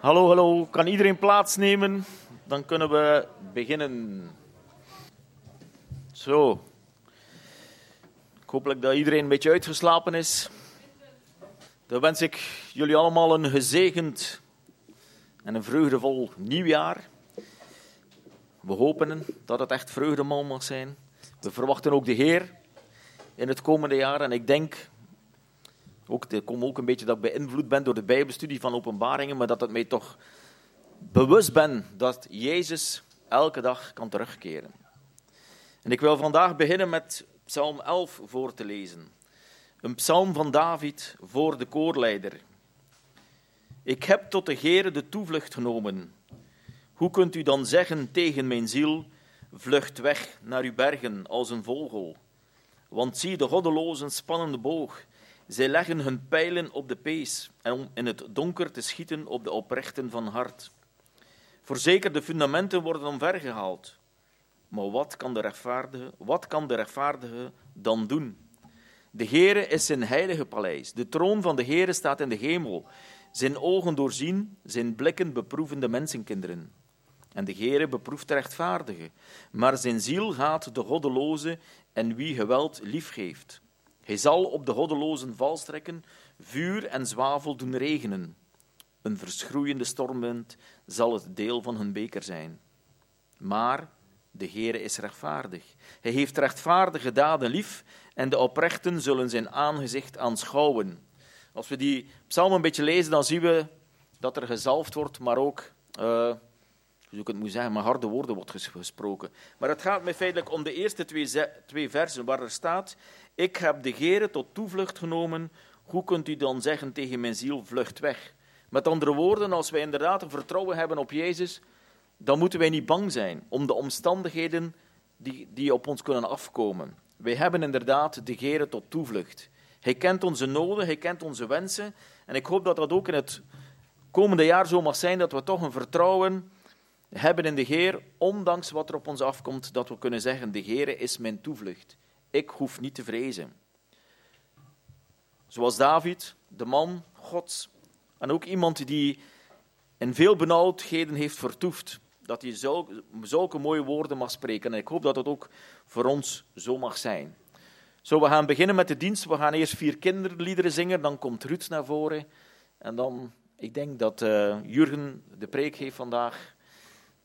Hallo, hallo. Kan iedereen plaatsnemen? Dan kunnen we beginnen. Zo. Hopelijk dat iedereen een beetje uitgeslapen is. Dan wens ik jullie allemaal een gezegend en een vreugdevol nieuwjaar. We hopen dat het echt vreugdemol mag zijn. We verwachten ook de Heer in het komende jaar. En ik denk, ik kom ook een beetje dat ik beïnvloed ben door de Bijbelstudie van openbaringen, maar dat het mij toch bewust ben dat Jezus elke dag kan terugkeren. En ik wil vandaag beginnen met Psalm 11 voor te lezen. Een psalm van David voor de koorleider. Ik heb tot de Heere de toevlucht genomen. Hoe kunt u dan zeggen tegen mijn ziel, vlucht weg naar uw bergen als een vogel? Want zie, de goddelozen spannen de boog. Zij leggen hun pijlen op de pees en om in het donker te schieten op de oprechten van hart. Voorzeker, de fundamenten worden omvergehaald. Maar wat kan de rechtvaardige, wat kan de rechtvaardige dan doen? De Heere is zijn heilige paleis. De troon van de Heere staat in de hemel. Zijn ogen doorzien, zijn blikken beproeven de mensenkinderen. En de Heere beproeft de rechtvaardige, maar zijn ziel haat de goddeloze en wie geweld liefgeeft. Hij zal op de goddelozen valstrekken, vuur en zwavel doen regenen. Een verschroeiende stormwind zal het deel van hun beker zijn. Maar de Heere is rechtvaardig. Hij heeft rechtvaardige daden lief en de oprechten zullen zijn aangezicht aanschouwen. Als we die psalm een beetje lezen, dan zien we dat er gezalfd wordt, maar ook, uh, ik het moet zeggen, maar harde woorden wordt gesproken. Maar het gaat mij feitelijk om de eerste twee, twee versen waar er staat, ik heb de Heere tot toevlucht genomen, hoe kunt u dan zeggen tegen mijn ziel, vlucht weg? Met andere woorden, als wij inderdaad een vertrouwen hebben op Jezus, dan moeten wij niet bang zijn om de omstandigheden die, die op ons kunnen afkomen. Wij hebben inderdaad de Heere tot toevlucht. Hij kent onze noden, hij kent onze wensen. En ik hoop dat dat ook in het komende jaar zo mag zijn, dat we toch een vertrouwen hebben in de Heer, ondanks wat er op ons afkomt, dat we kunnen zeggen, de Heere is mijn toevlucht. Ik hoef niet te vrezen. Zoals David, de man Gods, en ook iemand die in veel benauwdheden heeft vertoefd, dat hij zulke, zulke mooie woorden mag spreken. En ik hoop dat dat ook voor ons zo mag zijn. Zo, we gaan beginnen met de dienst. We gaan eerst vier kinderliederen zingen, dan komt Ruud naar voren. En dan, ik denk dat uh, Jurgen de preek heeft vandaag.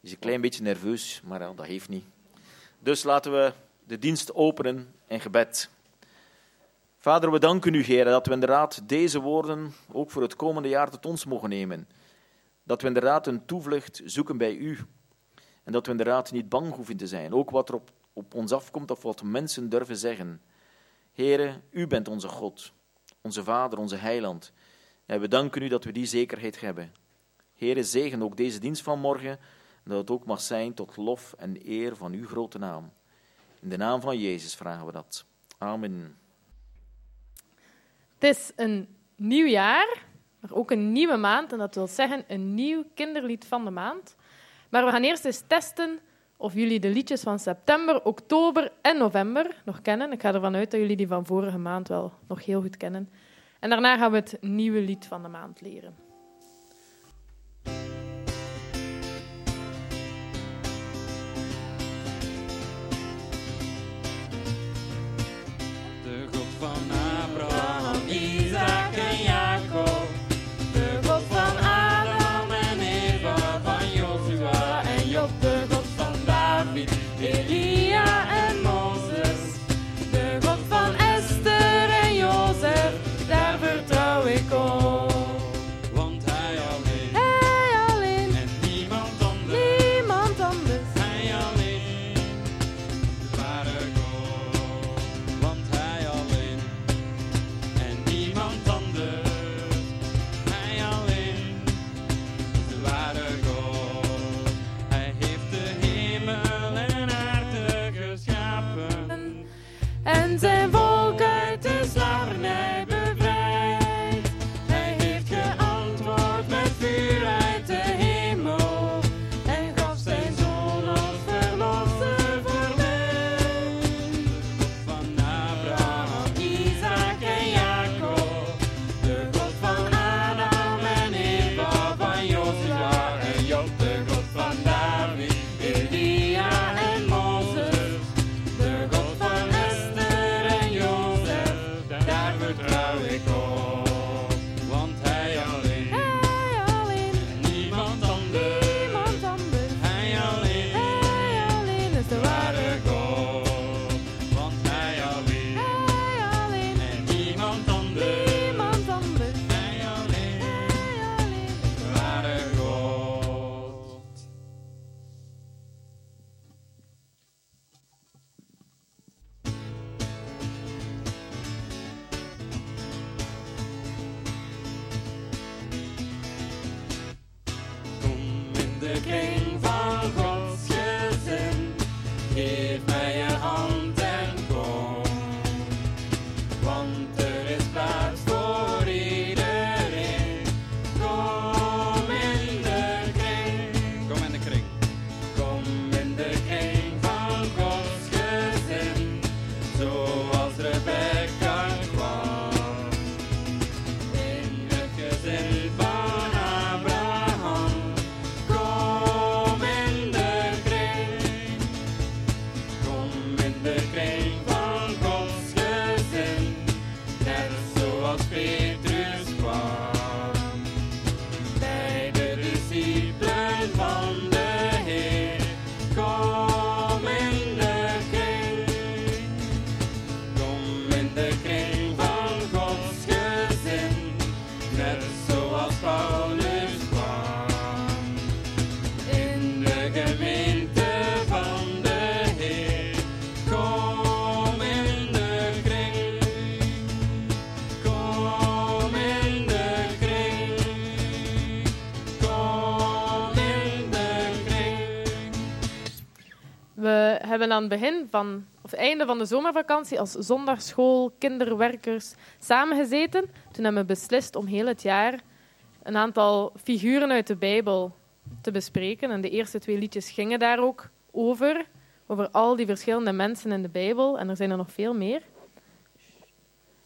Is een klein beetje nerveus, maar dat heeft niet. Dus laten we de dienst openen in gebed. Vader, we danken u, Heer, dat we inderdaad deze woorden ook voor het komende jaar tot ons mogen nemen. Dat we inderdaad een toevlucht zoeken bij u. En dat we inderdaad niet bang hoeven te zijn. Ook wat er op, op ons afkomt of wat mensen durven zeggen. Heere, u bent onze God, onze Vader, onze Heiland. En we danken u dat we die zekerheid hebben. Heere, zegen ook deze dienst van morgen. Dat het ook mag zijn tot lof en eer van uw grote naam. In de naam van Jezus vragen we dat. Amen. Het is een nieuw jaar, maar ook een nieuwe maand. En dat wil zeggen een nieuw kinderlied van de maand. Maar we gaan eerst eens testen of jullie de liedjes van september, oktober en november nog kennen. Ik ga ervan uit dat jullie die van vorige maand wel nog heel goed kennen. En daarna gaan we het nieuwe lied van de maand leren. up all. Hebben aan het begin van, of einde van de zomervakantie als zondagschool, kinderwerkers samengezeten. Toen hebben we beslist om heel het jaar een aantal figuren uit de Bijbel te bespreken. En de eerste twee liedjes gingen daar ook over. Over al die verschillende mensen in de Bijbel. En er zijn er nog veel meer.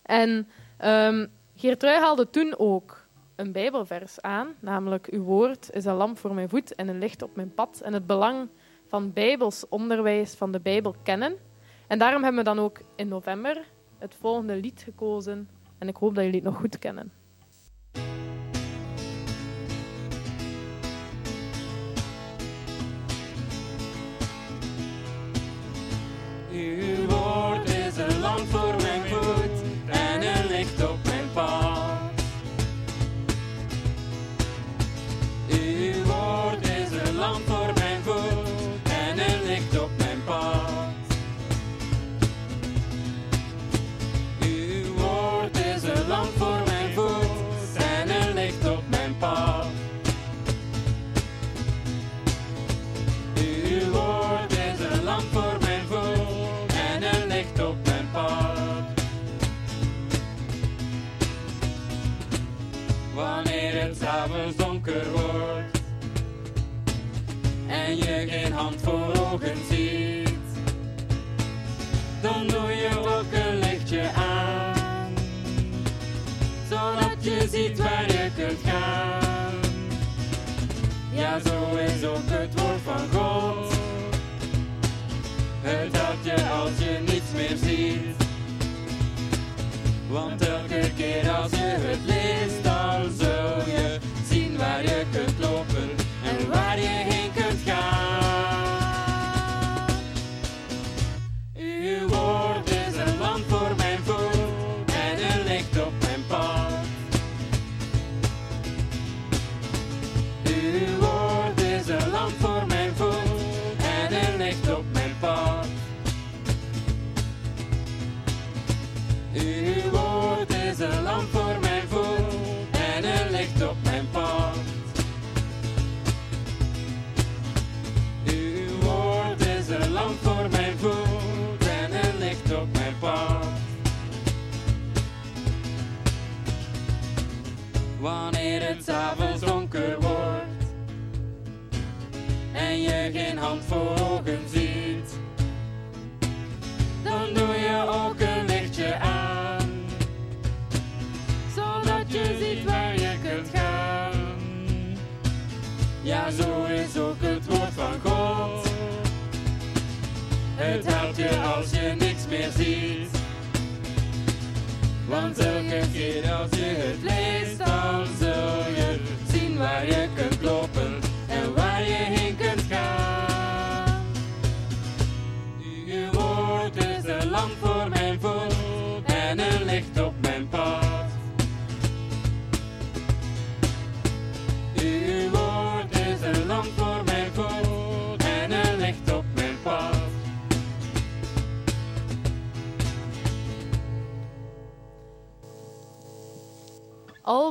En um, Geertrui haalde toen ook een Bijbelvers aan, namelijk Uw woord is een lamp voor mijn voet en een licht op mijn pad. En het belang van Bijbels onderwijs van de Bijbel kennen. En daarom hebben we dan ook in november het volgende lied gekozen. En ik hoop dat jullie het nog goed kennen. Hand voor ogen ziet, dan doe je ook een lichtje aan, zodat je ziet waar je kunt gaan. Ja, zo is ook het woord van God. Het helpt je als je niets meer ziet. Want elke keer als je het leest,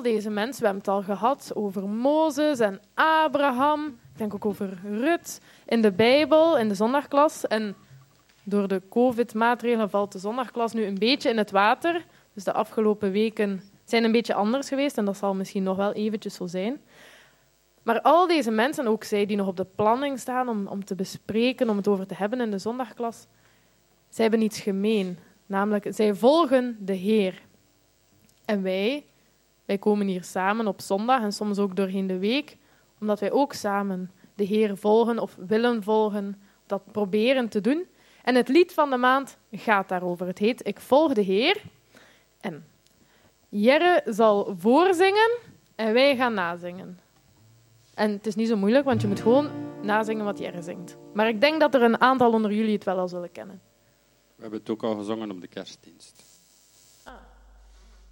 deze mensen, we hebben het al gehad over Mozes en Abraham, ik denk ook over Rut in de Bijbel, in de zondagklas. En door de COVID-maatregelen valt de zondagklas nu een beetje in het water. Dus de afgelopen weken zijn een beetje anders geweest en dat zal misschien nog wel eventjes zo zijn. Maar al deze mensen, ook zij die nog op de planning staan om, om te bespreken, om het over te hebben in de zondagklas, zij hebben iets gemeen. Namelijk, zij volgen de Heer. En wij, wij komen hier samen op zondag en soms ook doorheen de week, omdat wij ook samen de Heer volgen of willen volgen, dat proberen te doen. En het lied van de maand gaat daarover. Het heet Ik volg de Heer. En Jerre zal voorzingen en wij gaan nazingen. En het is niet zo moeilijk, want je moet gewoon nazingen wat Jerre zingt. Maar ik denk dat er een aantal onder jullie het wel al zullen kennen. We hebben het ook al gezongen op de kerstdienst.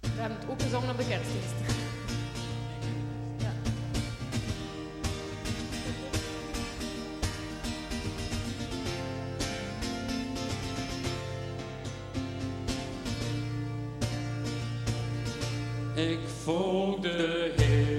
We hebben het ook gezongen op de kerstdienst. Ja. Ik volg de Heer,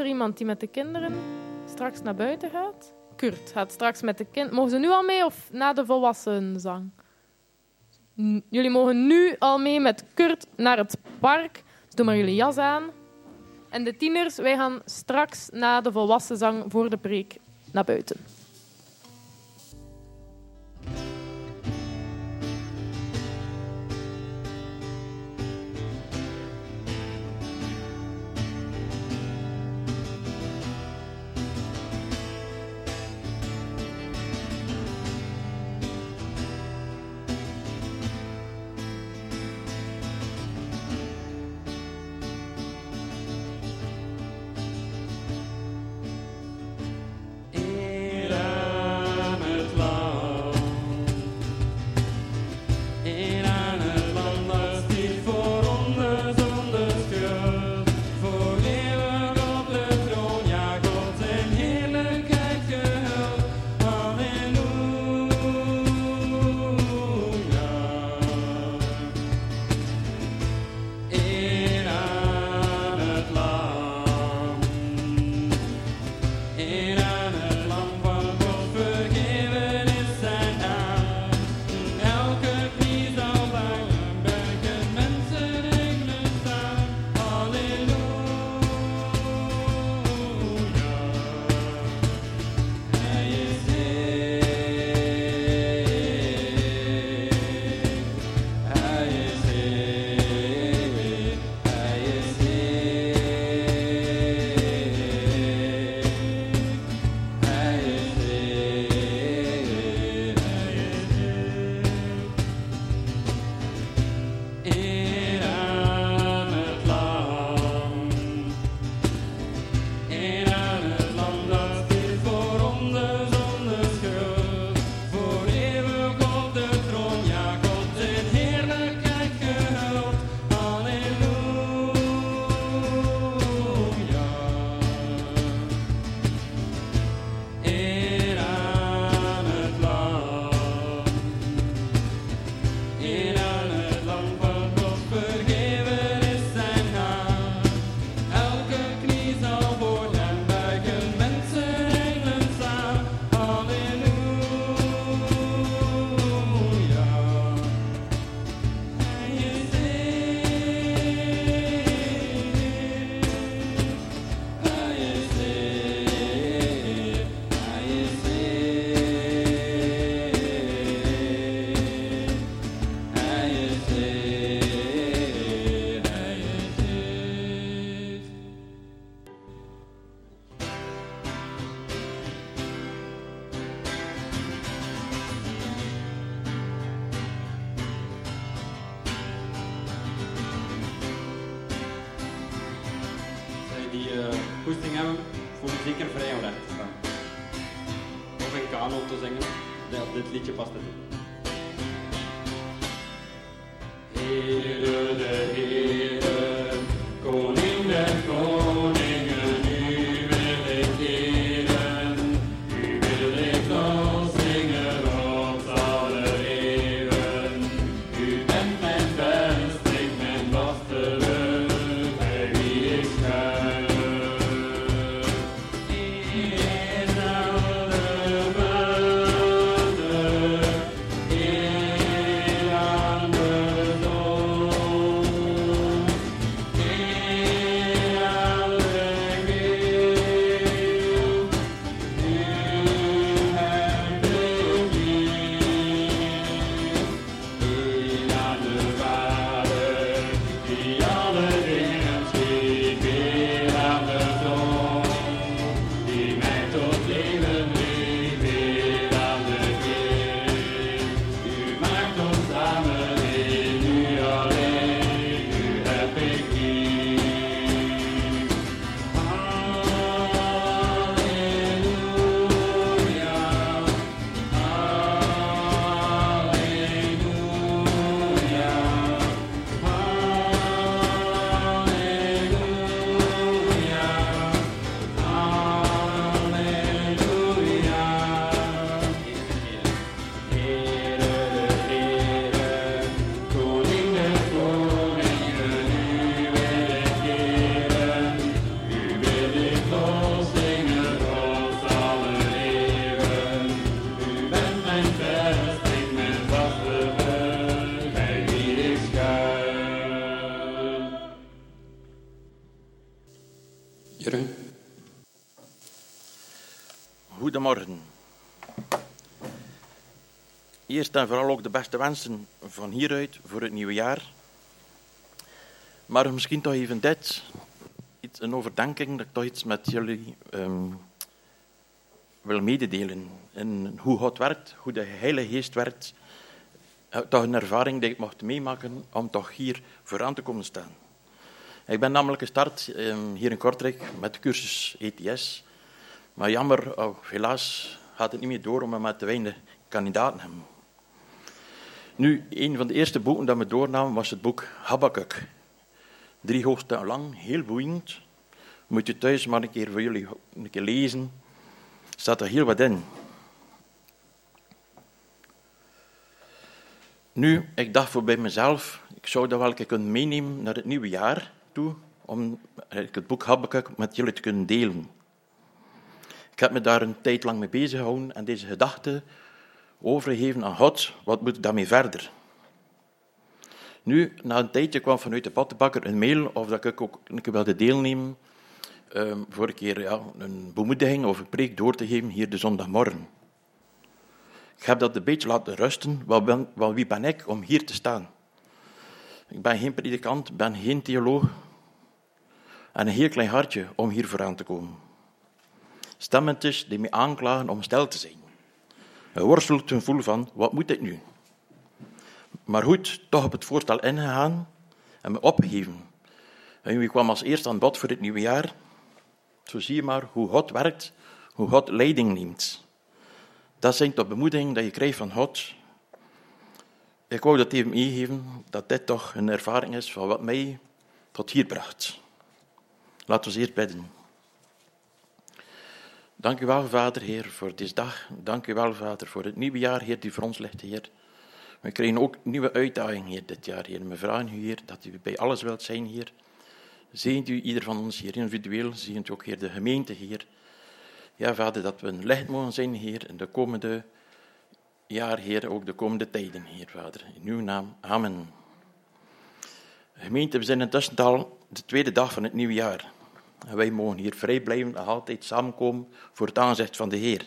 er iemand die met de kinderen straks naar buiten gaat? Kurt gaat straks met de kinderen. Mogen ze nu al mee of na de volwassenzang? N- Jullie mogen nu al mee met Kurt naar het park. Dus doe maar jullie jas aan. En de tieners, wij gaan straks na de volwassenzang voor de preek naar buiten. Goesting hebben, voel je zeker vrij om recht te staan. Of in kanon te zingen, dit liedje past het niet. En vooral ook de beste wensen van hieruit voor het nieuwe jaar. Maar misschien toch even dit, iets, een overdenking dat ik toch iets met jullie ehm, wil mededelen. En hoe God werkt, hoe de Heilige Geest werkt. Eh, Toch een ervaring die ik mocht meemaken om toch hier vooraan te komen staan. Ik ben namelijk gestart ehm, hier in Kortrijk met de cursus ETS. Maar jammer, oh, helaas gaat het niet meer door omdat we te weinig kandidaten hebben. Nu, een van de eerste boeken dat we doornamen was het boek Habakkuk. Drie hoofdstukken lang, heel boeiend. Moet je thuis maar een keer voor jullie een keer lezen. Staat er heel wat in. Nu, ik dacht voor bij mezelf, ik zou dat wel een keer kunnen meenemen naar het nieuwe jaar toe, om het boek Habakkuk met jullie te kunnen delen. Ik heb me daar een tijd lang mee bezig gehouden en deze gedachte overgegeven aan God. Wat moet ik daarmee verder? Nu, na een tijdje kwam vanuit de pottenbakker een mail of dat ik ook een wilde deelnemen ehm, voor een keer ja, een bemoediging of een preek door te geven hier de zondagmorgen. Ik heb dat een beetje laten rusten, want wie ben ik om hier te staan? Ik ben geen predikant, ben geen theoloog en een heel klein hartje om hier vooraan te komen stemmetjes die mij aanklagen om stil te zijn. Hij worstelt ten gevoel van, wat moet ik nu? Maar goed, toch op het voorstel ingegaan en me opgegeven. En wie kwam als eerste aan bod voor het nieuwe jaar? Zo zie je maar hoe God werkt, hoe God leiding neemt. Dat zijn toch bemoedigingen dat je krijgt van God. Ik wou dat even meegeven, dat dit toch een ervaring is van wat mij tot hier bracht. Laten we eerst bidden. Dank u wel, Vader, Heer, voor deze dag. Dank u wel, Vader, voor het nieuwe jaar, Heer, die voor ons ligt, Heer. We krijgen ook nieuwe uitdagingen, Heer, dit jaar, Heer. We vragen u, Heer, dat u bij alles wilt zijn, Heer. Zegent u ieder van ons, Heer, individueel. Zegent u ook, Heer, de gemeente, Heer. Ja, Vader, dat we een licht mogen zijn, Heer, in de komende jaar, Heer, ook de komende tijden, Heer, Vader. In uw naam, amen. Gemeente, we zijn intussen al de tweede dag van het nieuwe jaar. En wij mogen hier vrij blijven en altijd samenkomen voor het aanzicht van de Heer.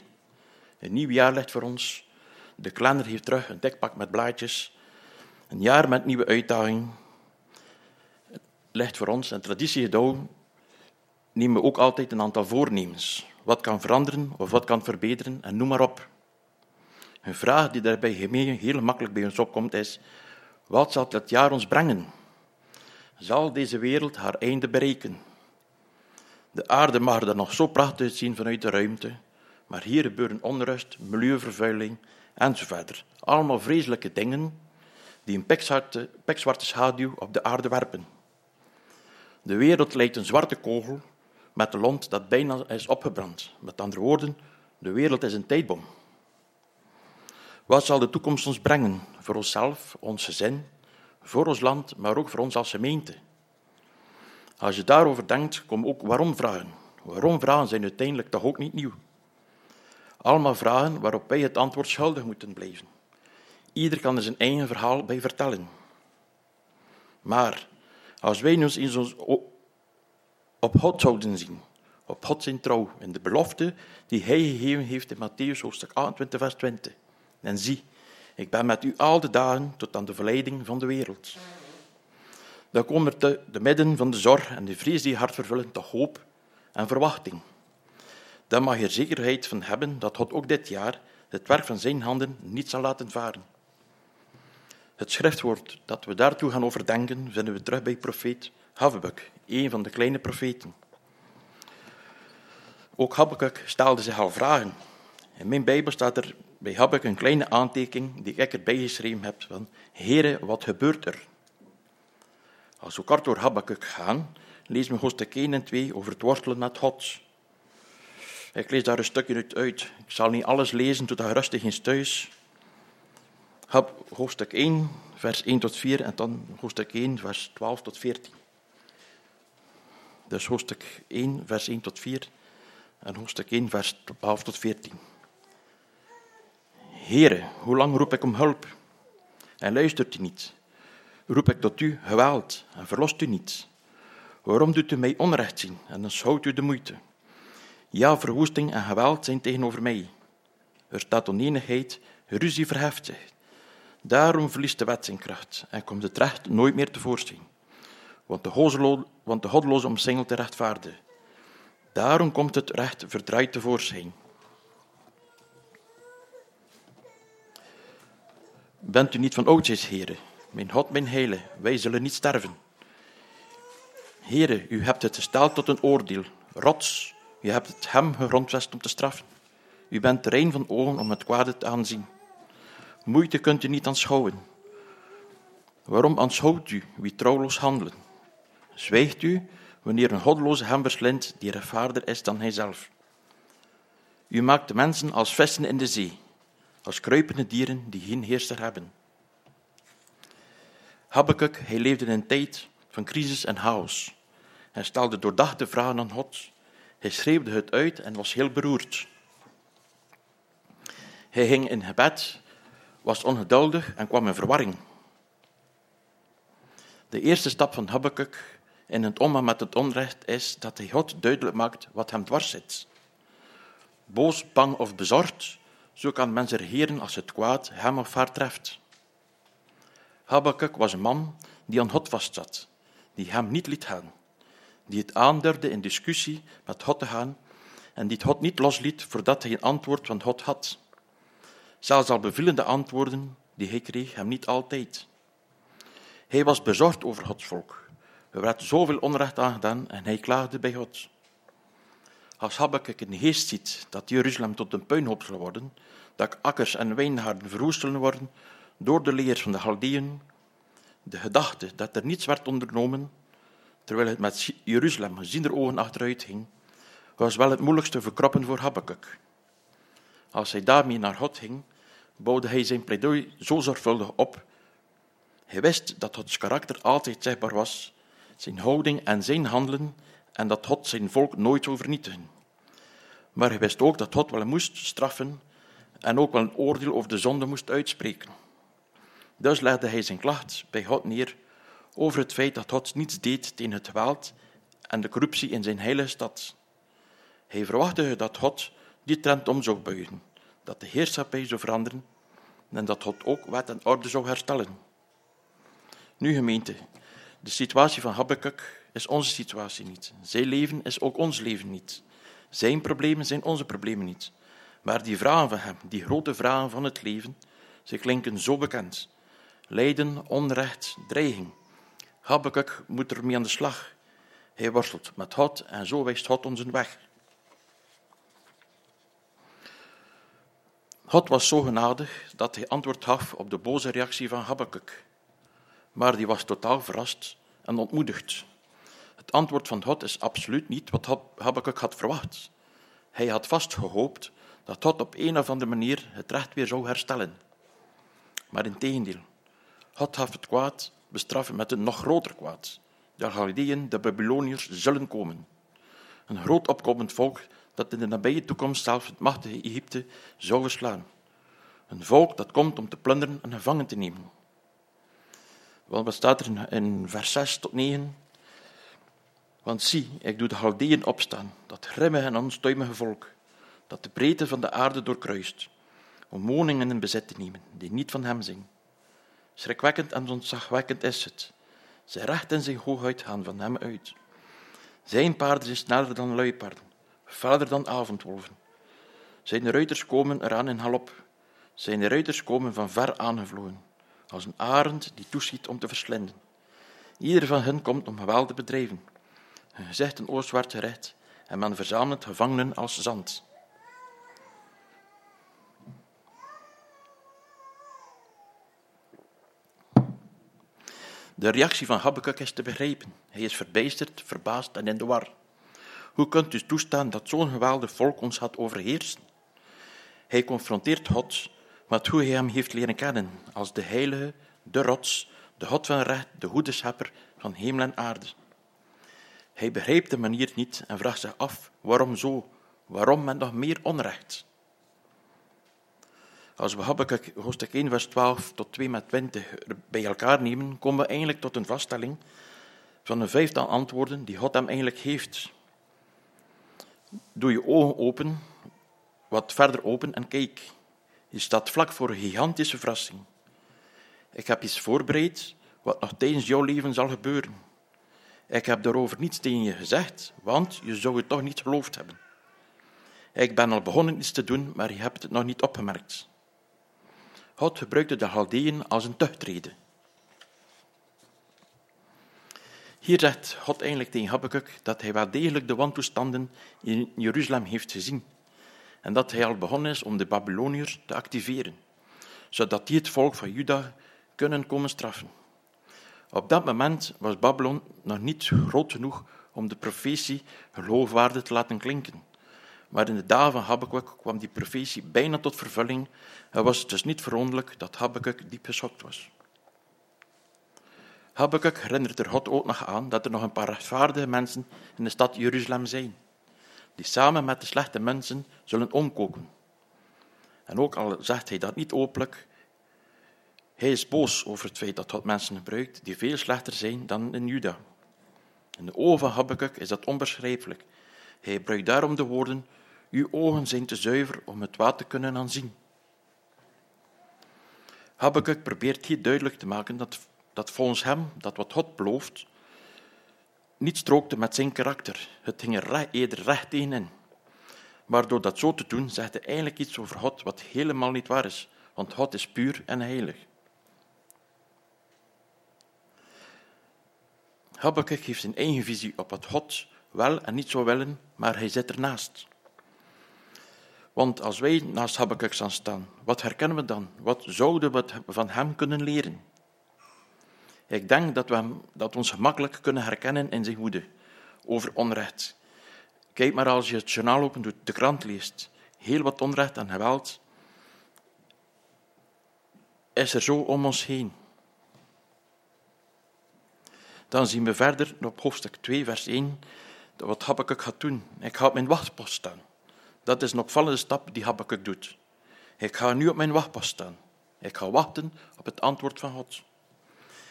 Een nieuw jaar ligt voor ons. De kalender heeft terug een dekpak met blaadjes. Een jaar met nieuwe uitdagingen ligt voor ons. En traditiegetouw nemen we ook altijd een aantal voornemens. Wat kan veranderen of wat kan verbeteren en noem maar op. Een vraag die daarbij heel makkelijk bij ons opkomt is, wat zal dat jaar ons brengen? Zal deze wereld haar einde bereiken? De aarde mag er nog zo prachtig uitzien vanuit de ruimte, maar hier gebeuren onrust, milieuvervuiling enzovoort. Allemaal vreselijke dingen die een pikzwarte, pikzwarte schaduw op de aarde werpen. De wereld lijkt een zwarte kogel met een lont dat bijna is opgebrand. Met andere woorden, de wereld is een tijdbom. Wat zal de toekomst ons brengen? Voor onszelf, ons gezin, voor ons land, maar ook voor ons als gemeente. Als je daarover denkt, kom ook waarom vragen. Waarom vragen zijn uiteindelijk toch ook niet nieuw. Allemaal vragen waarop wij het antwoord schuldig moeten blijven. Ieder kan er zijn eigen verhaal bij vertellen. Maar als wij ons in ons op God zouden zien, op God zijn trouw en de belofte die Hij gegeven heeft in Matthäus hoofdstuk 28, vers 20. En zie, ik ben met u al de dagen tot aan de verleiding van de wereld. Dan komen er te de midden van de zorg en de vrees die hart vervullen toch hoop en verwachting. Dan mag je er zekerheid van hebben dat God ook dit jaar het werk van zijn handen niet zal laten varen. Het schriftwoord dat we daartoe gaan overdenken vinden we terug bij profeet Habakkuk, een van de kleine profeten. Ook Habakkuk stelde zich al vragen. In mijn Bijbel staat er bij Habakkuk een kleine aantekening die ik erbij geschreven heb van Heere, wat gebeurt er? Als we kort door Habakkuk gaan, lezen we hoofdstuk 1 en 2 over het wortelen met God. Ik lees daar een stukje uit. Ik zal niet alles lezen, tot je rustig eens thuis. Hoofdstuk 1, vers 1 tot 4 en dan hoofdstuk 1, vers 12 tot 14. Dus hoofdstuk 1, vers 1 tot 4 en hoofdstuk 1, vers 12 tot 14. Here, hoe lang roep ik om hulp en luistert u niet? Roep ik tot u geweld en verlost u niet? Waarom doet u mij onrecht zien en schouwt u de moeite? Ja, verwoesting en geweld zijn tegenover mij. Er staat oneenigheid, ruzie verheft zich. Daarom verliest de wet zijn kracht en komt het recht nooit meer tevoorschijn. Want de, want de goddeloze omsingelt de rechtvaardige. Daarom komt het recht verdraaid tevoorschijn. Bent u niet van oudjes, heren? Mijn God, mijn heile, wij zullen niet sterven. Heren, u hebt het gesteld tot een oordeel. Rots, u hebt het hem gegrondvest om te straffen. U bent rein van ogen om het kwade te aanzien. Moeite kunt u niet aanschouwen. Waarom aanschouwt u wie trouwloos handelen? Zwijgt u wanneer een godloze hem verslindt die rechtvaardiger is dan hijzelf? U maakt de mensen als vissen in de zee, als kruipende dieren die geen heerser hebben. Habakkuk, hij leefde in een tijd van crisis en chaos. Hij stelde doordachte vragen aan God. Hij schreeuwde het uit en was heel beroerd. Hij ging in gebed, was ongeduldig en kwam in verwarring. De eerste stap van Habakkuk in het omgaan met het onrecht is dat hij God duidelijk maakt wat hem dwars zit. Boos, bang of bezorgd, zo kan men regeren als het kwaad hem of haar treft. Habakkuk was een man die aan God vastzat, die hem niet liet gaan, die het aandurfde in discussie met God te gaan en die het God niet losliet voordat hij een antwoord van God had. Zelfs al bevielen de antwoorden die hij kreeg hem niet altijd. Hij was bezorgd over Gods volk. Er werd zoveel onrecht aangedaan en hij klaagde bij God. Als Habakkuk de geest ziet dat Jeruzalem tot een puinhoop zal worden, dat akkers en wijngaarden verwoest zullen worden door de leer van de Galdeën, de gedachte dat er niets werd ondernomen, terwijl het met Jeruzalem gezien er ogen achteruit ging, was wel het moeilijkste verkroppen voor Habakkuk. Als hij daarmee naar God ging, bouwde hij zijn pleidooi zo zorgvuldig op. Hij wist dat Gods karakter altijd zichtbaar was, zijn houding en zijn handelen, en dat God zijn volk nooit zou vernietigen. Maar hij wist ook dat God wel moest straffen en ook wel een oordeel over de zonde moest uitspreken. Dus legde hij zijn klacht bij God neer over het feit dat God niets deed tegen het geweld en de corruptie in zijn heilige stad. Hij verwachtte dat God die trend om zou buigen, dat de heerschappij zou veranderen en dat God ook wet en orde zou herstellen. Nu gemeente, de situatie van Habakkuk is onze situatie niet. Zijn leven is ook ons leven niet. Zijn problemen zijn onze problemen niet. Maar die vragen van hem, die grote vragen van het leven, ze klinken zo bekend. Lijden, onrecht, dreiging. Habakkuk moet ermee aan de slag. Hij worstelt met God en zo wijst God ons een weg. God was zo genadig dat hij antwoord gaf op de boze reactie van Habakkuk. Maar die was totaal verrast en ontmoedigd. Het antwoord van God is absoluut niet wat Habakkuk had verwacht. Hij had vast gehoopt dat God op een of andere manier het recht weer zou herstellen. Maar in tegendeel, God gaf het kwaad bestraffen met een nog groter kwaad. De Galdeën, de Babyloniërs, zullen komen. Een groot opkomend volk dat in de nabije toekomst zelfs het machtige Egypte zou verslaan. Een volk dat komt om te plunderen en gevangen te nemen. Wel, wat staat er in vers 6 tot 9? Want zie, ik doe de Galdeën opstaan, dat grimmige en onstuimige volk, dat de breedte van de aarde doorkruist, om woningen in bezit te nemen, die niet van hem zijn. Schrikwekkend en ontzagwekkend is het. Zij recht in zijn hoogheid gaan van hem uit. Zijn paarden zijn sneller dan luipaarden, verder dan avondwolven. Zijn ruiters komen eraan in galop. Zijn ruiters komen van ver aangevlogen, als een arend die toeschiet om te verslinden. Ieder van hen komt om geweld te bedrijven. Hun gezichten oostwaarts gericht en men verzamelt gevangenen als zand. De reactie van Habakkuk is te begrijpen. Hij is verbijsterd, verbaasd en in de war. Hoe kunt u toestaan dat zo'n geweldig volk ons gaat overheersen? Hij confronteert God met hoe hij hem heeft leren kennen als de heilige, de rots, de God van recht, de goede schepper van hemel en aarde. Hij begrijpt de manier niet en vraagt zich af waarom zo, waarom met nog meer onrecht. Als we Habakkuk hoofdstuk 1, vers 12 tot 2 met 20 bij elkaar nemen, komen we eigenlijk tot een vaststelling van een vijftal antwoorden die God hem eigenlijk heeft. Doe je ogen open, wat verder open en kijk. Je staat vlak voor een gigantische verrassing. Ik heb iets voorbereid wat nog tijdens jouw leven zal gebeuren. Ik heb daarover niets tegen je gezegd, want je zou het toch niet geloofd hebben. Ik ben al begonnen iets te doen, maar je hebt het nog niet opgemerkt. God gebruikte de Galdeën als een tuchtreden. Hier zegt God eigenlijk tegen Habakkuk dat hij wel degelijk de wantoestanden in Jeruzalem heeft gezien en dat hij al begonnen is om de Babyloniërs te activeren, zodat die het volk van Juda kunnen komen straffen. Op dat moment was Babylon nog niet groot genoeg om de profetie geloofwaardig te laten klinken. Maar in de dagen van Habakkuk kwam die profetie bijna tot vervulling en was het dus niet verwonderlijk dat Habakkuk diep geschokt was. Habakkuk herinnert er God ook nog aan dat er nog een paar rechtvaardige mensen in de stad Jeruzalem zijn, die samen met de slechte mensen zullen omkoken. En ook al zegt hij dat niet openlijk, hij is boos over het feit dat God mensen gebruikt die veel slechter zijn dan in Juda. In de ogen van Habakkuk is dat onbeschrijfelijk. Hij gebruikt daarom de woorden, uw ogen zijn te zuiver om het water te kunnen aanzien. Habakkuk probeert hier duidelijk te maken dat, dat volgens hem dat wat God belooft niet strookte met zijn karakter. Het ging er eerder recht tegenin. Maar door dat zo te doen, zegt hij eigenlijk iets over God wat helemaal niet waar is, want God is puur en heilig. Habakkuk heeft zijn eigen visie op wat God wel en niet zou willen, maar hij zit ernaast. Want als wij naast Habakkuk staan, wat herkennen we dan? Wat zouden we van hem kunnen leren? Ik denk dat we, hem, dat ons gemakkelijk kunnen herkennen in zijn woede over onrecht. Kijk maar als je het journaal opent, de krant leest. Heel wat onrecht en geweld is er zo om ons heen. Dan zien we verder op hoofdstuk 2, vers 1, wat Habakkuk gaat doen. Ik ga op mijn wachtpost staan. Dat is een opvallende stap die Habakkuk doet. Ik ga nu op mijn wachtpost staan. Ik ga wachten op het antwoord van God.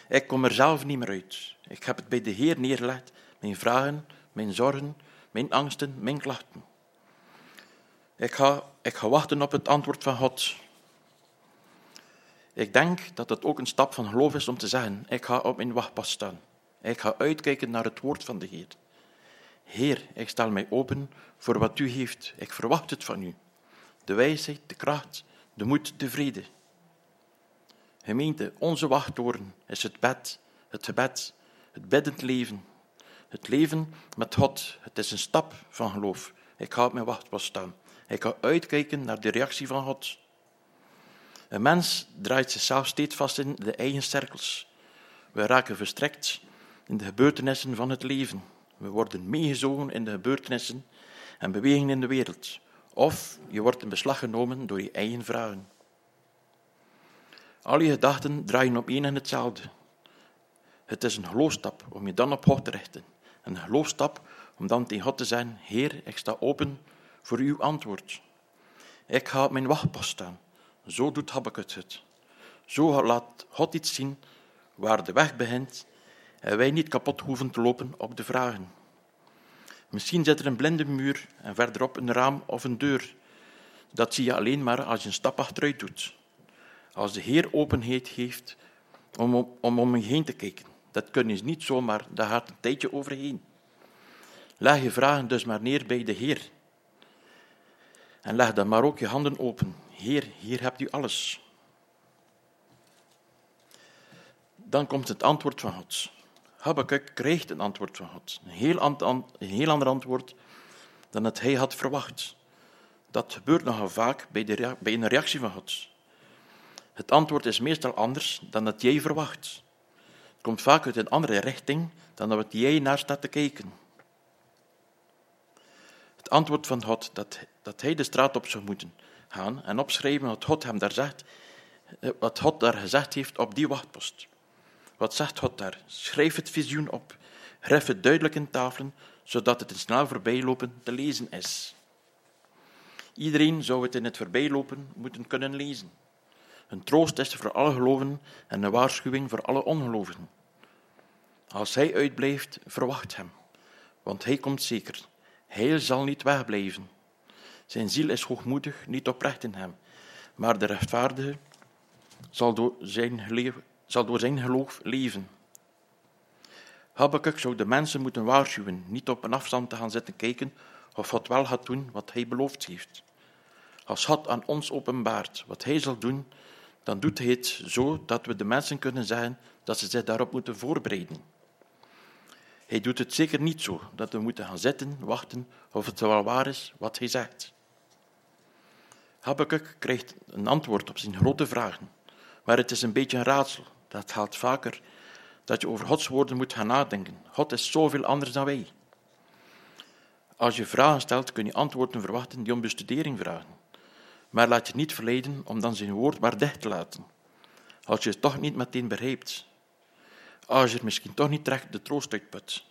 Ik kom er zelf niet meer uit. Ik heb het bij de Heer neergelegd, mijn vragen, mijn zorgen, mijn angsten, mijn klachten. Ik ga, ik ga wachten op het antwoord van God. Ik denk dat het ook een stap van geloof is om te zeggen: Ik ga op mijn wachtpost staan. Ik ga uitkijken naar het woord van de Heer. Heer, ik stel mij open voor wat u heeft. Ik verwacht het van u. De wijsheid, de kracht, de moed, de vrede. Gemeente, onze wachttoren is het bed, het gebed, het biddend leven. Het leven met God, het is een stap van geloof. Ik ga op mijn wachtpost staan. Ik ga uitkijken naar de reactie van God. Een mens draait zichzelf steeds vast in de eigen cirkels. We raken verstrekt in de gebeurtenissen van het leven. We worden meegezogen in de gebeurtenissen en bewegingen in de wereld. Of je wordt in beslag genomen door je eigen vragen. Al je gedachten draaien op één en hetzelfde. Het is een geloofstap om je dan op God te richten. Een geloofstap om dan tegen God te zeggen: Heer, ik sta open voor uw antwoord. Ik ga op mijn wachtpost staan. Zo doet Habakkuk het. Zo laat God iets zien waar de weg begint en wij niet kapot hoeven te lopen op de vragen. Misschien zit er een blinde muur en verderop een raam of een deur. Dat zie je alleen maar als je een stap achteruit doet. Als de Heer openheid geeft om om, om, om je heen te kijken. Dat kun je niet zomaar, daar gaat een tijdje overheen. Leg je vragen dus maar neer bij de Heer. En leg dan maar ook je handen open. Heer, hier hebt u alles. Dan komt het antwoord van God. Habakkuk krijgt een antwoord van God. Een heel, heel ander antwoord dan het hij had verwacht. Dat gebeurt nogal vaak bij, de, bij een reactie van God. Het antwoord is meestal anders dan dat jij verwacht. Het komt vaak uit een andere richting dan dat jij naar staat te kijken. Het antwoord van God dat, dat hij de straat op zou moeten gaan en opschrijven wat God hem daar zegt, eh, wat God daar gezegd heeft op die wachtpost. Wat zegt God daar? Schrijf het visioen op. Gref het duidelijk in tafelen, zodat het in snel voorbijlopen te lezen is. Iedereen zou het in het voorbijlopen moeten kunnen lezen. Een troost is voor alle gelovigen en een waarschuwing voor alle ongelovigen. Als hij uitblijft, verwacht hem, want hij komt zeker. Hij zal niet wegblijven. Zijn ziel is hoogmoedig, niet oprecht in hem, maar de rechtvaardige zal door zijn zal door zijn geloof leven. Habakkuk zou de mensen moeten waarschuwen niet op een afstand te gaan zitten kijken of God wel gaat doen wat hij beloofd heeft. Als God aan ons openbaart wat hij zal doen, dan doet hij het zo dat we de mensen kunnen zeggen dat ze zich daarop moeten voorbereiden. Hij doet het zeker niet zo dat we moeten gaan zitten, wachten of het wel waar is wat hij zegt. Habakkuk krijgt een antwoord op zijn grote vragen, maar het is een beetje een raadsel. Dat geldt vaker dat je over Gods woorden moet gaan nadenken. God is zoveel anders dan wij. Als je vragen stelt, kun je antwoorden verwachten die om bestudering vragen. Maar laat je niet verleiden om dan zijn woord maar dicht te laten. Als je het toch niet meteen begrijpt. Als je er misschien toch niet trekt de troost uitput.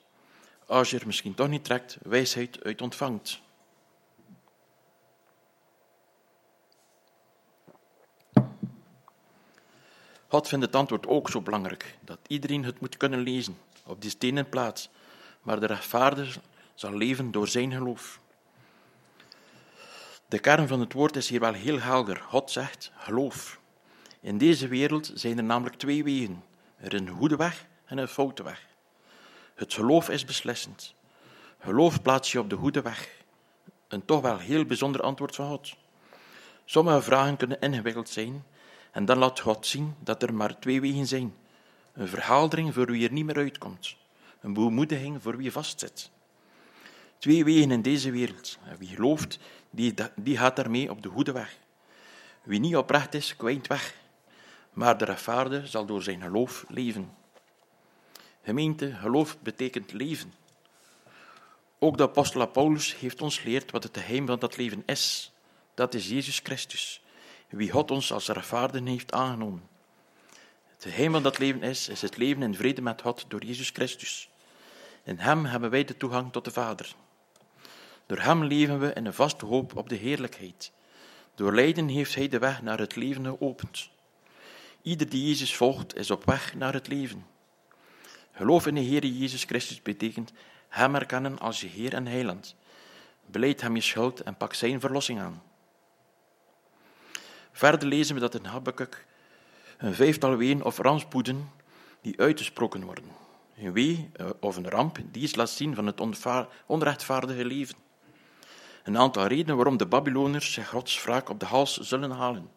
Als je er misschien toch niet trekt wijsheid uit ontvangt. God vindt het antwoord ook zo belangrijk, dat iedereen het moet kunnen lezen, op die stenen plaats, maar de rechtvaardige zal leven door zijn geloof. De kern van het woord is hier wel heel helder. God zegt geloof. In deze wereld zijn er namelijk twee wegen. Er een goede weg en een foute weg. Het geloof is beslissend. Geloof plaats je op de goede weg. Een toch wel heel bijzonder antwoord van God. Sommige vragen kunnen ingewikkeld zijn, en dan laat God zien dat er maar twee wegen zijn. Een verhaaldering voor wie er niet meer uitkomt. Een bemoediging voor wie vastzit. Twee wegen in deze wereld. Wie gelooft, die, die gaat daarmee op de goede weg. Wie niet oprecht is, kwijnt weg. Maar de rechtvaardige zal door zijn geloof leven. Gemeente, geloof betekent leven. Ook de apostel Paulus heeft ons geleerd wat het geheim van dat leven is. Dat is Jezus Christus wie God ons als rechtvaardigen heeft aangenomen. Het geheim van dat leven is, is het leven in vrede met God door Jezus Christus. In Hem hebben wij de toegang tot de Vader. Door Hem leven we in een vaste hoop op de heerlijkheid. Door lijden heeft Hij de weg naar het leven geopend. Ieder die Jezus volgt, is op weg naar het leven. Geloof in de Heer Jezus Christus betekent Hem erkennen als je Heer en Heiland. Beleid Hem je schuld en pak Zijn verlossing aan. Verder lezen we dat in Habakkuk een vijftal ween of rampspoeden die uitgesproken worden. Een wee eh, of een ramp die iets laat zien van het onrechtvaardige leven. Een aantal redenen waarom de Babyloners zich Gods wraak op de hals zullen halen.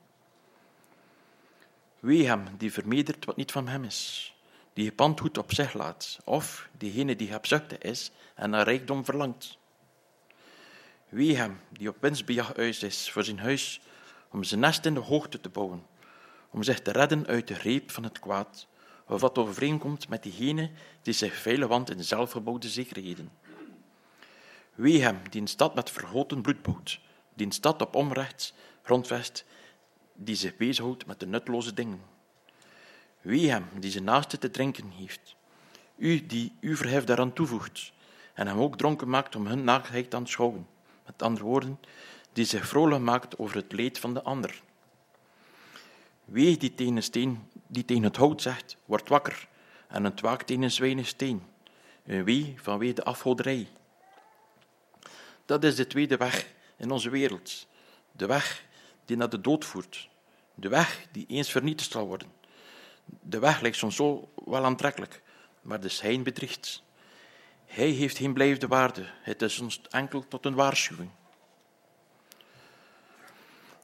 Wee hem die vermeerdert wat niet van hem is, die gepandgoed op zich laat, of diegene die hebzuchtig is en naar rijkdom verlangt. Wie hem die op winstbejag uit is voor zijn huis, om zijn nest in de hoogte te bouwen, om zich te redden uit de greep van het kwaad, of wat overeenkomt met diegene die zich veilig wandt in zelfgebouwde zekerheden. Wie hem die een stad met vergoten bloed bouwt, die een stad op onrecht grondvest, die zich bezighoudt met de nutteloze dingen. Wie hem die zijn naaste te drinken heeft, u die uw verhef daaraan toevoegt, en hem ook dronken maakt om hun naaktheid te aanschouwen. Met andere woorden, die zich vrolijk maakt over het leed van de ander. Wie die tegen, een steen, die tegen het hout zegt, wordt wakker, en het waakt tegen een zwijnig steen. En wie vanwege de afhouderij. Dat is de tweede weg in onze wereld. De weg die naar de dood voert. De weg die eens vernietigd zal worden. De weg lijkt soms zo wel aantrekkelijk, maar de schijn bedriegt. Hij heeft geen blijvende waarde. Het is ons enkel tot een waarschuwing.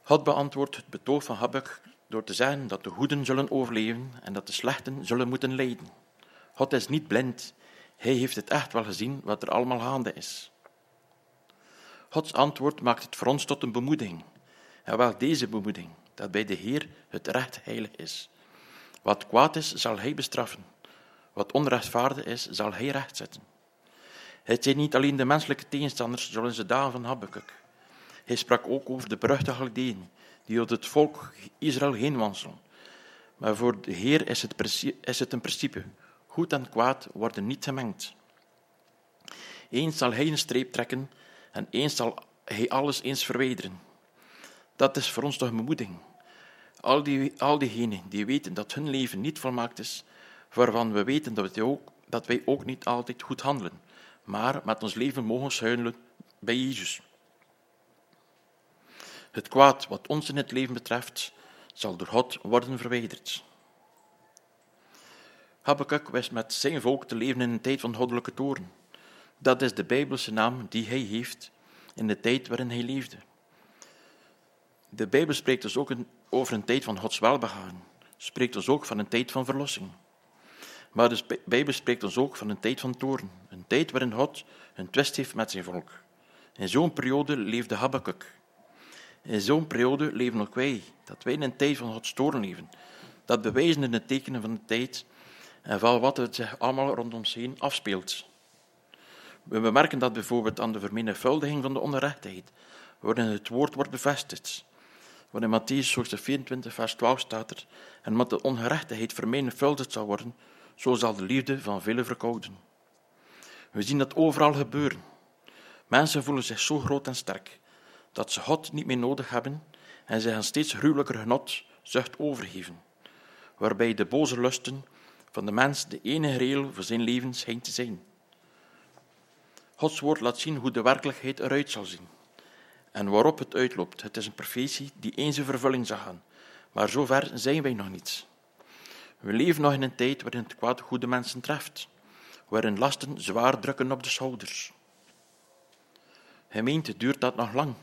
God beantwoordt het betoog van Habakkuk door te zeggen dat de goeden zullen overleven en dat de slechten zullen moeten lijden. God is niet blind. Hij heeft het echt wel gezien wat er allemaal gaande is. Gods antwoord maakt het voor ons tot een bemoediging. En wel deze bemoediging, dat bij de Heer het recht heilig is. Wat kwaad is, zal Hij bestraffen. Wat onrechtvaardig is, zal Hij rechtzetten. Het zijn niet alleen de menselijke tegenstanders zoals de dagen van Habakkuk. Hij sprak ook over de beruchte Galdeën, die door het volk Israël heen wanselen. Maar voor de Heer is het, is het een principe. Goed en kwaad worden niet gemengd. Eens zal Hij een streep trekken en eens zal Hij alles eens verwijderen. Dat is voor ons toch een bemoediging. Al, die, al diegenen die weten dat hun leven niet volmaakt is, waarvan we weten dat, wij ook, dat wij ook niet altijd goed handelen, maar met ons leven mogen schuilen bij Jezus. Het kwaad wat ons in het leven betreft, zal door God worden verwijderd. Habakkuk wist met zijn volk te leven in een tijd van goddelijke toren. Dat is de Bijbelse naam die hij heeft in de tijd waarin hij leefde. De Bijbel spreekt dus ook over een tijd van Gods welbegaan, spreekt dus ook van een tijd van verlossing. Maar de Bijbel spreekt ons ook van een tijd van toorn, een tijd waarin God een twist heeft met zijn volk. In zo'n periode leefde Habakkuk. In zo'n periode leven ook wij, dat wij in een tijd van Gods toorn leven. Dat bewijzen in de tekenen van de tijd en van wat het zich allemaal rondom ons heen afspeelt. We bemerken dat bijvoorbeeld aan de vermenigvuldiging van de onrechtheid, waarin het woord wordt bevestigd. Want in Matthäus 24, vers 12 staat er, en omdat de ongerechtigheid vermenigvuldigd zal worden, zo zal de liefde van velen verkouden. We zien dat overal gebeuren. Mensen voelen zich zo groot en sterk, dat ze God niet meer nodig hebben en zich een steeds gruwelijker genot, zucht overgeven, waarbij de boze lusten van de mens de enige regel voor zijn leven schijnt te zijn. Gods woord laat zien hoe de werkelijkheid eruit zal zien en waarop het uitloopt. Het is een profetie die eens in vervulling zal gaan, maar zover zijn wij nog niet. We leven nog in een tijd waarin het kwaad goede mensen treft, waarin lasten zwaar drukken op de schouders. Gemeente, duurt dat nog lang?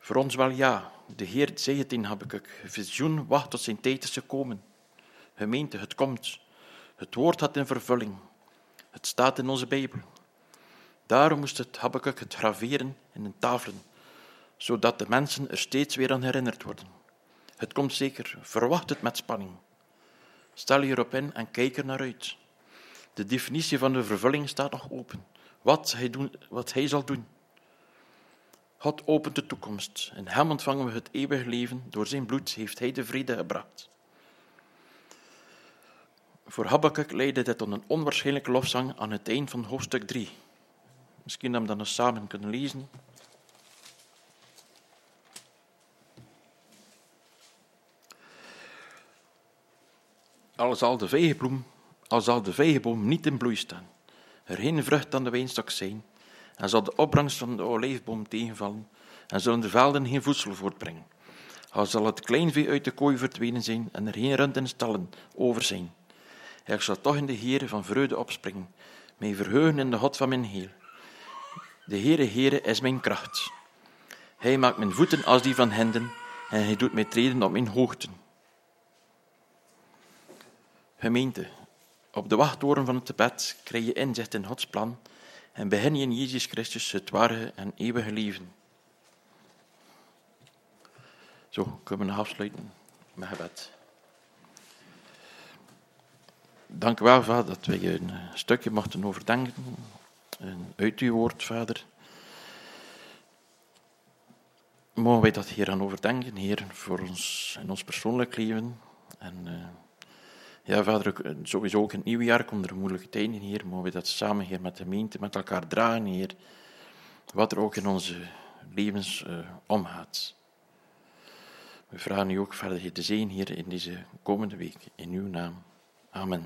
Voor ons wel ja. De Heer zei het in Habakkuk. Visioen wacht tot zijn tijd is gekomen. Gemeente, het komt. Het woord had in vervulling. Het staat in onze Bijbel. Daarom moest het Habakkuk het graveren in een tafelen, zodat de mensen er steeds weer aan herinnerd worden. Het komt zeker, verwacht het met spanning. Stel je erop in en kijk er naar uit. De definitie van de vervulling staat nog open. Wat hij, doen, wat hij zal doen. God opent de toekomst. In hem ontvangen we het eeuwige leven. Door zijn bloed heeft hij de vrede gebracht. Voor Habakkuk leidde dit tot een onwaarschijnlijke lofzang aan het eind van hoofdstuk 3. Misschien dat we dat nog samen kunnen lezen. Al zal de vijgenboom, al zal de vijgenboom niet in bloei staan, er geen vrucht aan de wijnstok zijn, en zal de opbrengst van de olijfboom tegenvallen, en zullen de velden geen voedsel voortbrengen. Al zal het kleinvee uit de kooi verdwenen zijn, en er geen rund de stallen over zijn. Ik zal toch in de Heere van vreugde opspringen, mij verheugen in de God van mijn heel. De Heere, Heere is mijn kracht. Hij maakt mijn voeten als die van henden, en hij doet mij treden op mijn hoogten. Gemeente, Op de wachttoren van het gebed krijg je inzicht in Gods plan en begin je in Jezus Christus het ware en eeuwige leven. Zo, kunnen we afsluiten met gebed. Dank u wel, vader, dat wij een eh, stukje mochten overdenken en uit uw woord, vader. Mogen wij dat hier aan overdenken, Heer, voor ons in ons persoonlijk leven. En uh, ja, vader, eh, sowieso ook in het nieuwe jaar komt er moeilijke tijden, Heer. Mogen we dat samen, Heer, met de gemeente, met elkaar dragen, Heer. Wat er ook in onze levens uh, omgaat. We vragen u ook verder, Heer, de zegen, Heer, in deze komende week. In uw naam. Amen.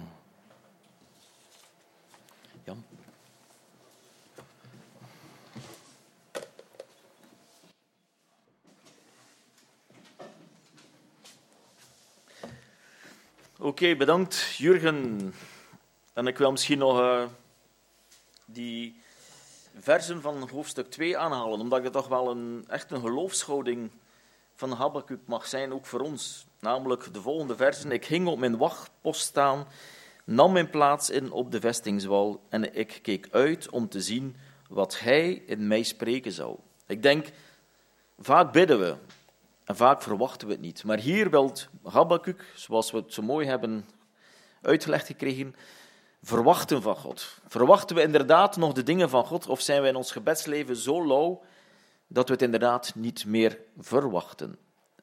Jan? Oké, bedankt Jurgen. En ik wil misschien nog uh, die versen van hoofdstuk 2 aanhalen, omdat het toch wel een, echt een geloofshouding van Habakkuk mag zijn, ook voor ons. Namelijk de volgende versen. Ik ging op mijn wachtpost staan, nam mijn plaats in op de vestingswal en ik keek uit om te zien wat hij in mij spreken zou. Ik denk, vaak bidden we en vaak verwachten we het niet. Maar hier wil Habakkuk, zoals we het zo mooi hebben uitgelegd gekregen, verwachten van God. Verwachten we inderdaad nog de dingen van God of zijn we in ons gebedsleven zo lauw dat we het inderdaad niet meer verwachten?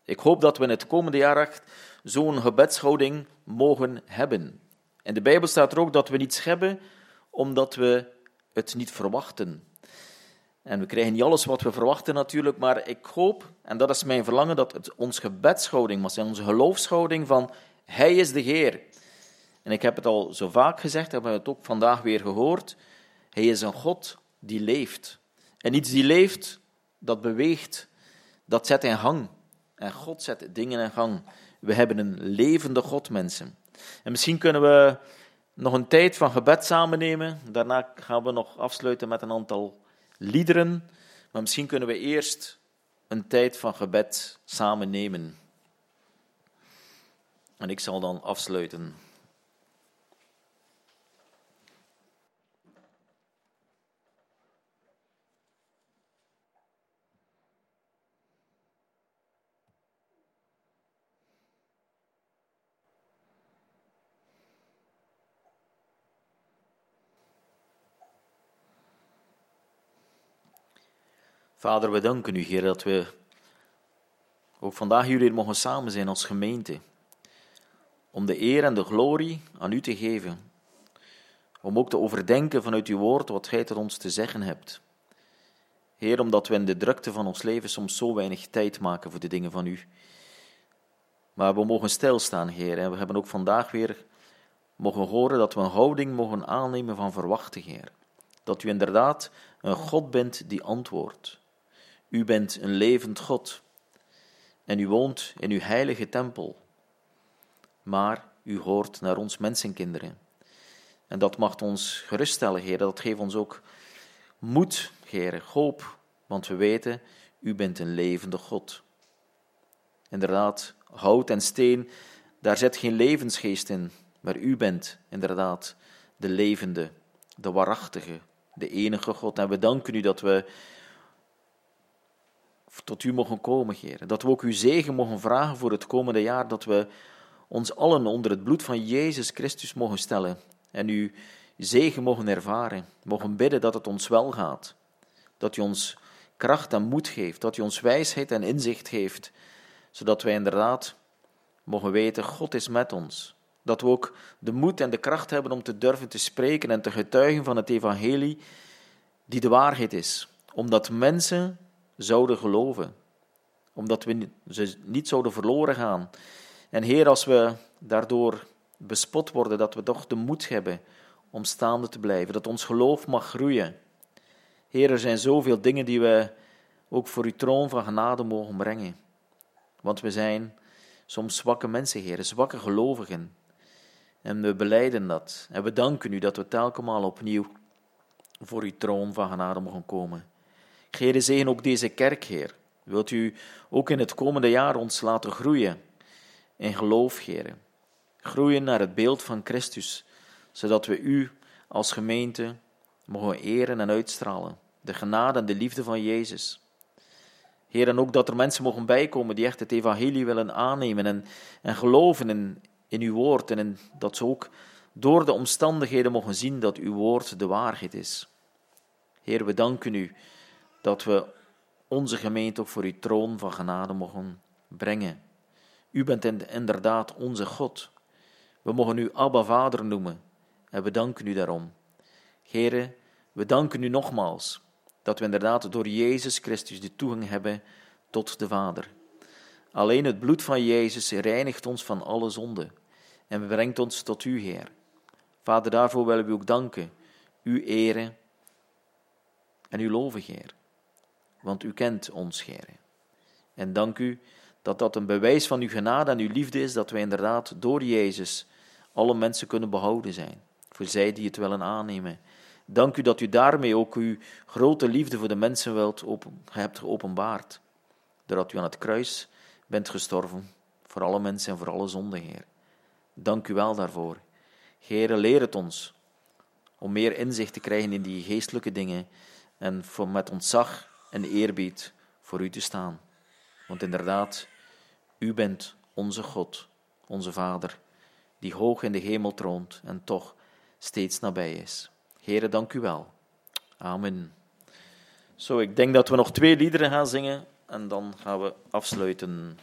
Ik hoop dat we in het komende jaar echt zo'n gebedshouding mogen hebben. In de Bijbel staat er ook dat we niets hebben omdat we het niet verwachten. En we krijgen niet alles wat we verwachten natuurlijk, maar ik hoop, en dat is mijn verlangen, dat het ons gebedshouding was, onze geloofshouding van Hij is de Heer. En ik heb het al zo vaak gezegd, hebben we het ook vandaag weer gehoord. Hij is een God die leeft. En iets die leeft, dat beweegt, dat zet in gang. En God zet dingen in gang. We hebben een levende God, mensen. En misschien kunnen we nog een tijd van gebed samen nemen. Daarna gaan we nog afsluiten met een aantal liederen. Maar misschien kunnen we eerst een tijd van gebed samen nemen. En ik zal dan afsluiten. Vader, we danken u, Heer, dat we ook vandaag hier mogen samen zijn als gemeente. Om de eer en de glorie aan u te geven. Om ook te overdenken vanuit uw woord wat gij tot ons te zeggen hebt. Heer, omdat we in de drukte van ons leven soms zo weinig tijd maken voor de dingen van u. Maar we mogen stilstaan, Heer. En we hebben ook vandaag weer mogen horen dat we een houding mogen aannemen van verwachten, Heer. Dat u inderdaad een God bent die antwoordt. U bent een levend God en u woont in uw heilige tempel. Maar u hoort naar ons mensenkinderen. En dat mag ons geruststellen, Heer. Dat geeft ons ook moed, Heer, hoop, want we weten, u bent een levende God. Inderdaad, hout en steen, daar zit geen levensgeest in, maar u bent inderdaad de levende, de waarachtige, de enige God. En we danken u dat we tot u mogen komen, Heer. Dat we ook uw zegen mogen vragen voor het komende jaar, dat we ons allen onder het bloed van Jezus Christus mogen stellen en uw zegen mogen ervaren, mogen bidden dat het ons wel gaat, dat u ons kracht en moed geeft, dat u ons wijsheid en inzicht geeft, zodat wij inderdaad mogen weten, God is met ons. Dat we ook de moed en de kracht hebben om te durven te spreken en te getuigen van het evangelie, die de waarheid is. Omdat mensen zouden geloven. Omdat we ze niet zouden verloren gaan. En Heer, als we daardoor bespot worden, dat we toch de moed hebben om staande te blijven, dat ons geloof mag groeien. Heer, er zijn zoveel dingen die we ook voor uw troon van genade mogen brengen. Want we zijn soms zwakke mensen, Heer, zwakke gelovigen. En we beleiden dat. En we danken u dat we telkens opnieuw voor uw troon van genade mogen komen. Heer, zegen ook deze kerk, Heer. Wilt u ook in het komende jaar ons laten groeien in geloof, Heer. Groeien naar het beeld van Christus, zodat we u als gemeente mogen eren en uitstralen. De genade en de liefde van Jezus. Heer, en ook dat er mensen mogen bijkomen die echt het evangelie willen aannemen en, en geloven in, in uw woord. En dat ze ook door de omstandigheden mogen zien dat uw woord de waarheid is. Heer, we danken u dat we onze gemeente voor uw troon van genade mogen brengen. U bent inderdaad onze God. We mogen u Abba Vader noemen en we danken u daarom. Heren, we danken u nogmaals dat we inderdaad door Jezus Christus de toegang hebben tot de Vader. Alleen het bloed van Jezus reinigt ons van alle zonde en brengt ons tot u, Heer. Vader, daarvoor willen we u ook danken, u eren en u loven, Heer. Want u kent ons, Heer. En dank u dat dat een bewijs van uw genade en uw liefde is, dat wij inderdaad door Jezus alle mensen kunnen behouden zijn, voor zij die het willen aannemen. Dank u dat u daarmee ook uw grote liefde voor de mensen wilt open, hebt geopenbaard, doordat u aan het kruis bent gestorven voor alle mensen en voor alle zonden, Heer. Dank u wel daarvoor. Heer, leer het ons om meer inzicht te krijgen in die geestelijke dingen en voor met ontzag en eerbied voor u te staan. Want inderdaad, u bent onze God, onze Vader, die hoog in de hemel troont en toch steeds nabij is. Here, dank u wel. Amen. Zo, ik denk dat we nog twee liederen gaan zingen en dan gaan we afsluiten.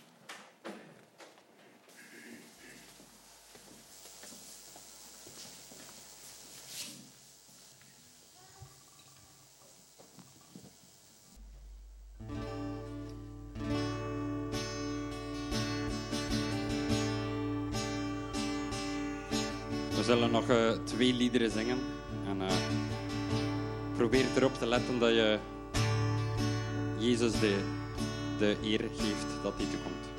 Liederen zingen. En eh, probeer erop te letten dat je Jezus de, de eer geeft dat hij toekomt.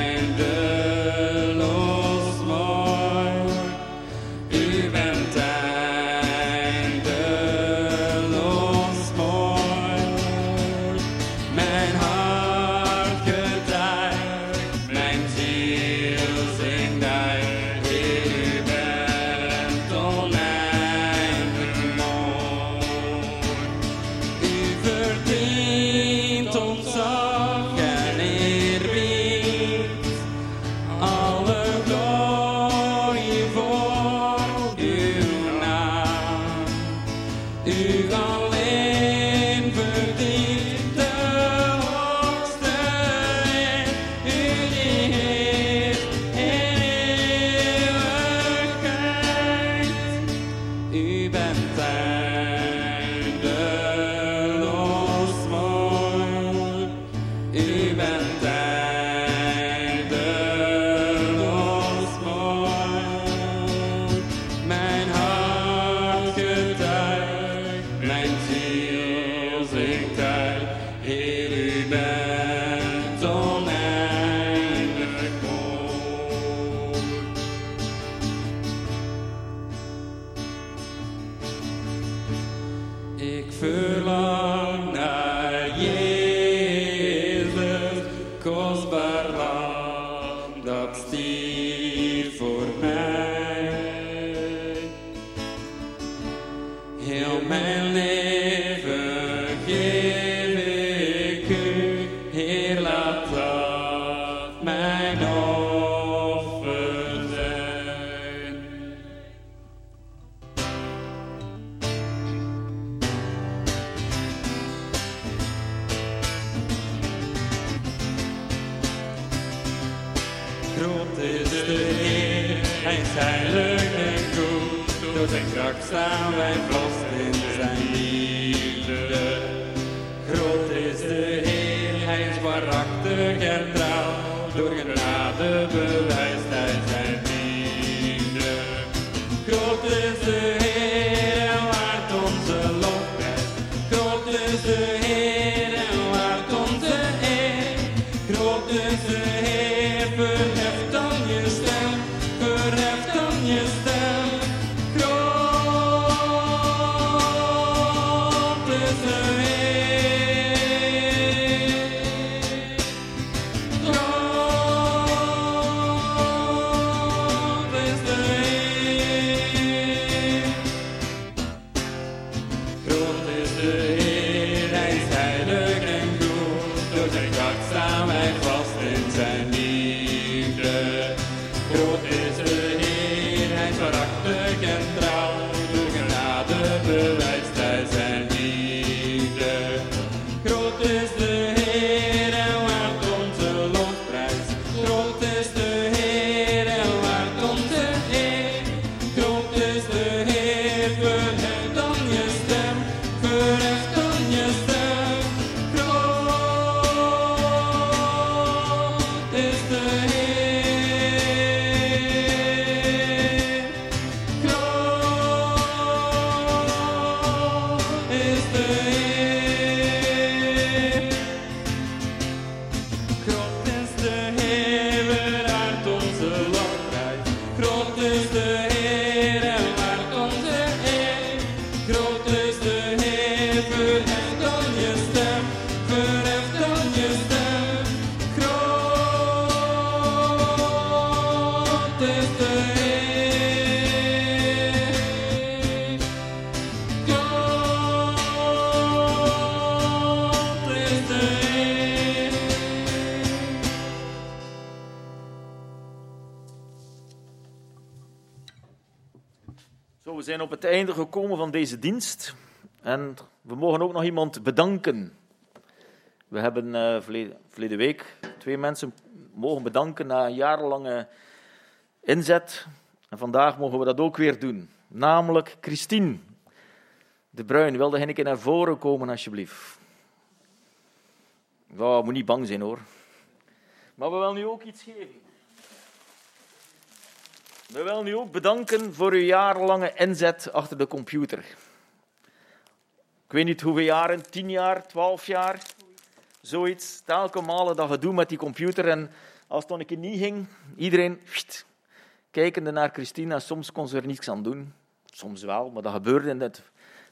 and Hij is heilig en goed. Door zijn kracht staan wij vast in zijn liefde. Groot is de Heer, hij is waarachtig en trouw. Door genade op het einde gekomen van deze dienst. En we mogen ook nog iemand bedanken. We hebben eh verleden, week twee mensen mogen bedanken na een jarenlange inzet. En vandaag mogen we dat ook weer doen. Namelijk Christine de Bruin. Wilde hij een keer naar voren komen, alsjeblieft? Ja, moet niet bang zijn hoor. Maar we willen nu ook iets geven. We willen u ook bedanken voor uw jarenlange inzet achter de computer. Ik weet niet hoeveel jaren, tien jaar, twaalf jaar, zoiets. Telke malen dat gedoe met die computer. En als het dan een keer niet ging, iedereen kijkende naar Christina. Soms kon ze er niets aan doen. Soms wel, maar dat gebeurde net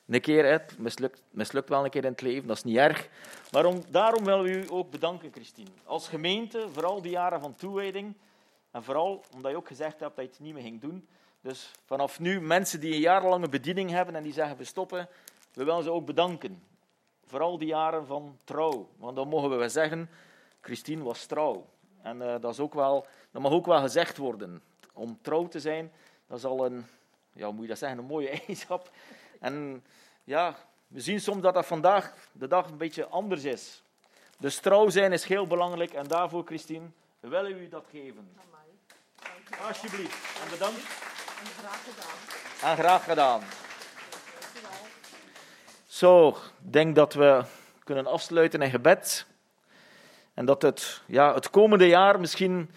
een keer. Het mislukt, mislukt wel een keer in het leven, dat is niet erg. Maar om, daarom willen we u ook bedanken, Christine. Als gemeente, voor al die jaren van toewijding. En vooral omdat je ook gezegd hebt dat je het niet meer ging doen. Dus vanaf nu, mensen die een jarenlange bediening hebben en die zeggen we stoppen, we willen ze ook bedanken. Voor al die jaren van trouw. Want dan mogen we wel zeggen, Christine was trouw. En eh, dat, is ook wel, dat mag ook wel gezegd worden. Om trouw te zijn, dat is al een, ja, moet je dat zeggen, een mooie eigenschap. En ja, we zien soms dat dat vandaag de dag een beetje anders is. Dus trouw zijn is heel belangrijk en daarvoor, Christine, willen we u dat geven. Alsjeblieft. En bedankt. En graag gedaan. Zo, ik denk dat we kunnen afsluiten in gebed. En dat het, ja, het komende jaar misschien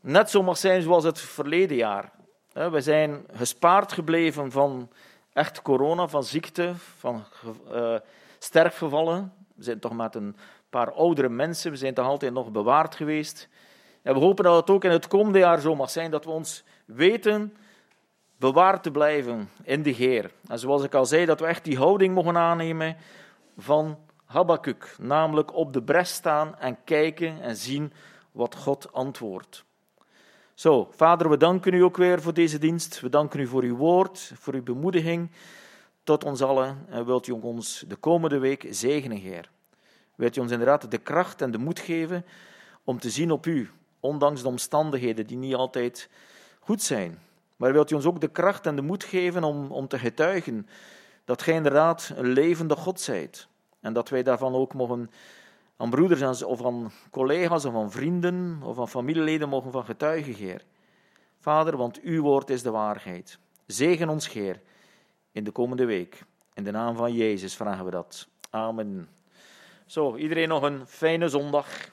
net zo mag zijn zoals het verleden jaar. We zijn gespaard gebleven van echt corona, van ziekte, van eh, sterfgevallen. We zijn toch met een paar oudere mensen, we zijn toch altijd nog bewaard geweest. En we hopen dat het ook in het komende jaar zo mag zijn, dat we ons weten bewaard te blijven in de Heer. En zoals ik al zei, dat we echt die houding mogen aannemen van Habakkuk, namelijk op de bres staan en kijken en zien wat God antwoordt. Zo, Vader, we danken u ook weer voor deze dienst. We danken u voor uw woord, voor uw bemoediging tot ons allen. En wilt u ons de komende week zegenen, Heer. Wilt u ons inderdaad de kracht en de moed geven om te zien op u, ondanks de omstandigheden die niet altijd goed zijn. Maar wilt u ons ook de kracht en de moed geven om, om te getuigen dat gij inderdaad een levende God zijt. En dat wij daarvan ook mogen aan broeders of aan collega's of aan vrienden of aan familieleden mogen van getuigen, Heer. Vader, want uw woord is de waarheid. Zegen ons, Heer, in de komende week. In de naam van Jezus vragen we dat. Amen. Zo, iedereen nog een fijne zondag.